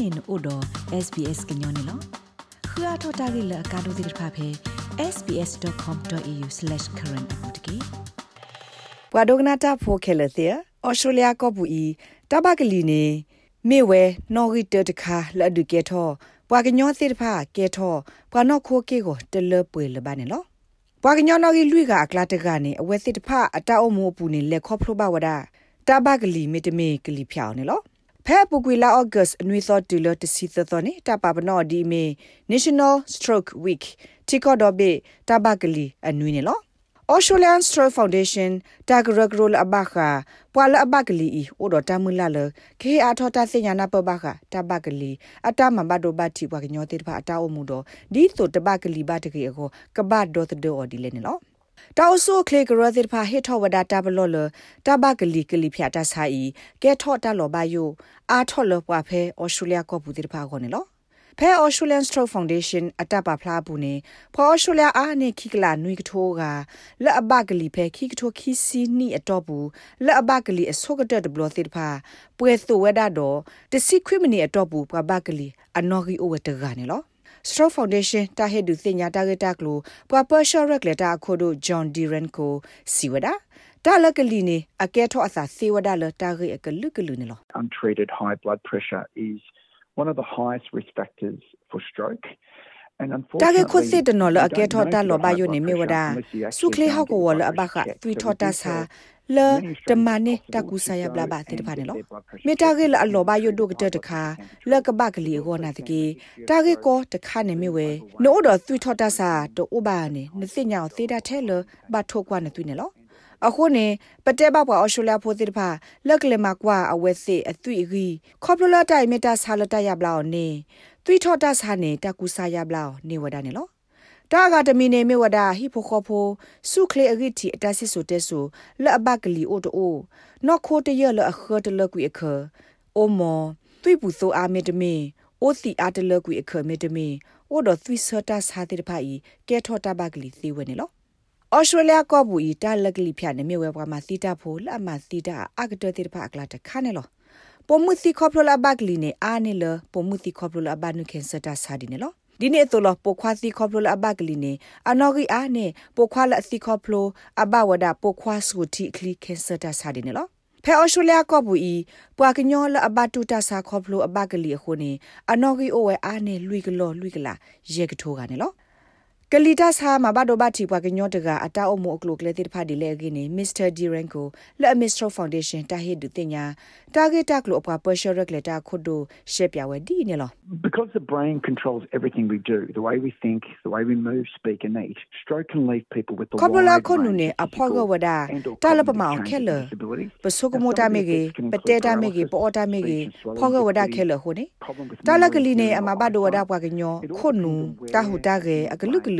နေနို့တော့ SBS ကညောနေလောခရထတာဂိလကာဒိုဒိဖာဖေ sbs.com.au/current အပူတကေဘွာဒိုဂနာတာဖိုခဲလတဲ့ဩစတြေးလျကပူဤတဘကလီနေမေဝဲနော်ရီတတခါလဒုကေထောဘွာကညောသစ်ဖာကေထောဘွာနော်ခိုကေကိုတလပွေလပါနေလောဘွာကညောနော်ရီလွိကအကလာတကနေအဝဲသစ်ဖာအတအုံမိုးပူနေလက်ခေါဖလိုပါဝဒတဘကလီမီတမေကလီဖြောင်းနေလော ဖဲပူကွေလာဩဂတ်အနွေသောတူလတစီသသောနေတပပနောဒီမေ National Stroke Week တီကောဒဘေတဘကလီအနွေနေလော Australian Stroke Foundation တာဂရဂရိုလအဘခာပွာလအဘကလီဤအိုဒတာမူလာလခေအာထောတာစညာနာပဘခာတဘကလီအတမဘဒိုဘတိဘွားကညောတေတဖအတာအမှုတော့ဒီဆိုတဘကလီဘတကေကိုကဘတ်ဒေါ်တဒေါ်ဒီလေနေလော တောက်ဆုခလေကရသစ်ဖာဟစ်ထောဝဒတာဘလောလတဘကလီကလီဖျာတာဆိုင်ကဲထော့တလောဘယိုအာထော့လပွားဖဲဩစတြေးလျကောပူတိဖာခေါနေလောဖဲ Australian Stroke Foundation အတပ်ပါဖလားဘူးနေဖော Australia အားနေခိကလာနွေကထိုးကလက်အပကလီဖဲခိကထိုးခိစီနီအတော့ဘူးလက်အပကလီအစောကတဲ့ဘလောသစ်ဖာပွဲသဝဒတော့တစီခွိမနီအတော့ဘူးပပကလီအနော်ဂီအိုဝတကနေလော Stroke Foundation တာဟက်ဒူစင်ညာတာဂက်တာကလိုပပရှော့ရက်လက်တာခိုဒို John Diran ကိုစီဝဒါတာလကလီနေအကဲထောအစာစေဝဒါလတာဂေအကလုကလူနေလော Untreated high blood pressure is one of the highest risk factors for stroke. တာဂေခိုစစ်တနော်လအကဲထောတာလောဘယိုနေမေဝဒစုခလေဟောက်ကိုဝလအဘခသွီထောတာစာ လတမနေတကူဆာယဘလာဘာတေတပါနေလောမေတာဂေလအလောဘယိုဒုကတတခါလကဘကလီဟောနာတကေတာဂေကိုတခါနေမေဝဲနိုးတော်သွီထောတာစာတိုဥဘာနေနစိညာသေတာထဲလဘထုတ်ကွာနေသွီနေလောအခုနေပတဲဘပွားအော်ရှိုလျာဖိုတိတဖာလက်ကလမကွာအဝဲစေအသွိရီခေါပလလတိုင်မီတာဆာလတရဘလောနေသွိထောတဆာနေတကူဆာရဘလောနေဝဒနေလော တာဂါတမီနေမေဝဒဟိဖိုခေါဖိုစုခလေအဂိတီအတဆစ်ဆိုတဲဆိုလအဘကလီအိုတိုနော်ခိုတရလအခတ်တလကွေအခအိုမောသွိပူဆိုအာမေတမီအိုစီအာတလကွေအခမေတမီအိုဒသွိဆတာစာတိတဖာဤကဲထောတဘကလီသေဝနေလောဩစတြေးလျကောဘူဤတာလက်ကလီဖျာနေမြေဝဲပွားမှာစီတာဖိုလအမစီတာအကတတိဖာအကလာတခါနေလောပမှုစီခေါပလလဘကလီနေအာနေလပမှုစီခေါပလလဘနုခင်စတာစာဒီနေလော ဒီနေ့တော့လပိုခွာစီခေါပလလဘကလီနေအနော်ဂီအာနေပိုခွာလစီခေါပလအဘဝဒပိုခွာစုတီခလီခင်စတာစာဒီနေလောဖဲအော်စတြေးလျကောဘူဤပွာကညောလအဘတူတာစာခေါပလအဘကလီအခုနေအနော်ဂီအိုဝဲအာနေလွိကလောလွိကလာရေကထိုးကနေလော ကလီတာဆာမဘဒိုဘတီပွားကညောတကအတာအမှုအကလုကလေတိဖာဒီလေကင်းနေမစ္စတာဒီရန်ကိုလက်မစ္စထရဖောင်ဒေးရှင်းတာဟစ်ဒူတင်ညာတာဂက်တာကလုအပွားပရှယ်ရက်လက်တာခုဒိုရှေပြဝဲဒီနေလော Because the brain controls everything we do, the way we think, the way we move, speak and eat, stroke can leave people with the Kobula konu ne aphoga wada tala pa maung khela pasok mo ta mege pate ta mege po ta mege phoga wada khela ho ne tala kali ne ama ba do wada kwa gnyo khonu ta hu ta ge aklu klu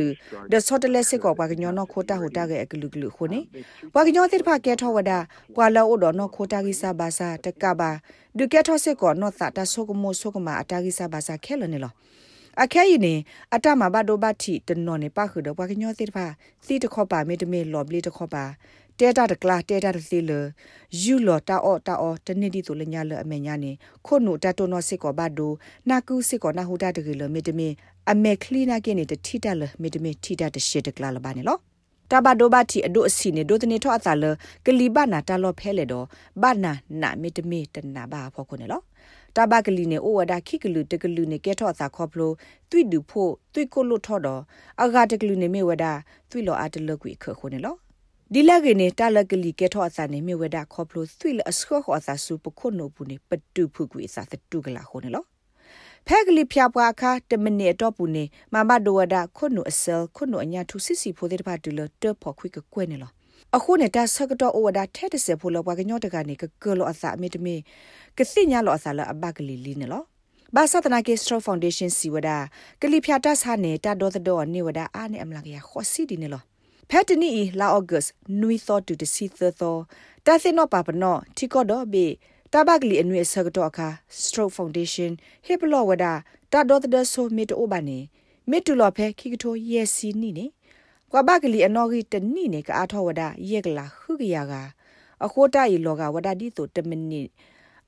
လူဒဆော့တလက်စစ်ကောပါကညောနော်ခိုတာဟိုတာကအကလူကလူခုနေပါကညောတိဖာကဲထောဝဒကွာလောအိုတော်နော်ခိုတာကိစာဘာစာတကဘာဒုကဲထောစစ်ကောနော်သတာဆုကမိုဆုကမအတာကိစာဘာစာခဲလနေလောအခဲယနေအတမဘဒိုဘတိတနော်နေပါခုတော့ပါကညောတိဖာစီတခောပါမေတမေလော်ဘလီတခောပါတဲတာတကလာတဲတာတစီလယူလောတာအောတာအောတနစ်ဒီဆိုလညာလအမေညာနေခုနုတတိုနောစစ်ကောဘဒိုနာကုစစ်ကောနာဟူတာတကလမေတမေ အမေခလီနာကိနေတထိတလမေတမေထိတတရှိတကလာလပါနေလောတဘဒိုဘတိအဒုအစီနေဒိုတနေထောအသာလကလီဘနာတလောဖဲလေတော့ဘနာနာမေတမေတနာဘာဖောခုနေလောတဘကလီနေအိုဝဒါခိကလူတကလူနေကဲထော့သာခေါပလိုတွိဒူဖို့တွိကိုလို့ထော့တော့အဂါတကလူနေမေဝဒါတွိလောအတလကွေခခုနေလောဒီလကနေတလကလီကဲထော့အစာနေမြေဝဒါခေါပလိုသွိလအစခောအစာစုပခုနိုဘူးနေပတူဖုကွေစာတတူကလာခုနေလော ဖဲကလေးဖျားပွားခါတမနီတော့ပူနေမမဒိုဝဒခုနုအစဲခုနုအညာထုစစ်စီဖိုတဲ့ပါတူလတဖို့ခွိကကွဲနေလောအခုနေတာဆကတော့အိုဝဒထဲတစေဖိုလပွားကညောတကနေကကလောအစာအမီတမီကစိညာလောအစာလအဘကလေးလီနေလောဘာသာတနာကေစထရဖောင်ဒေးရှင်းစီဝဒကလီဖျားတဆာနေတာဒေါ်တော်နေဝဒအာနေအမလာကရခောစီဒီနေလောဖက်တနီလာအော့ဂတ်နွီသောတူတစီသသောတာစင်နောပါပနောတီကောဒဘေ တဘကလီအနွေဆကတော့အခါ Stroke Foundation ဟေပလောဝဒတာဒေါ်တဒဆိုမီတိုဘာနေမီတူလော်ဖဲခိကတိုယက်စီနီနေကွာဘကလီအနော်ဂီတနီနေကအားထောဝဒယက်ကလာခုကရကအခိုးတိုင်လောကဝဒဒီဆိုတမနီ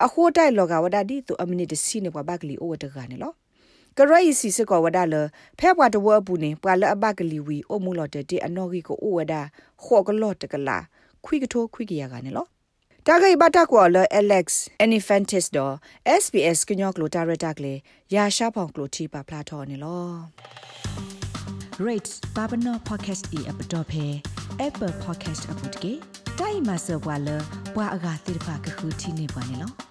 အခိုးတိုက်လောကဝဒဒီတူအမနီတစီနေဘဘကလီအိုဝတကနေလောကရယီစီစကောဝဒါလဖဲဘွားတဝအပူနေပွာလအဘကလီဝီအိုမူလော်တဲ့အနော်ဂီကိုအိုဝဒါခေါ်ကလော့တကလာခွိကထိုးခွိကရကနေလော တာဂိဘတာကွာလ Alex Anifantis တော့ SBS ကညောကလိုတာရတာကလေရာရှာဖောင်ကလိုတီပါဖလာထော်နေလော rates babano podcast e app dot phe apple podcast app တကေတိုင်မဆောဘွာလဘွာအဂါတိဖာကခုတီနေပါနေလော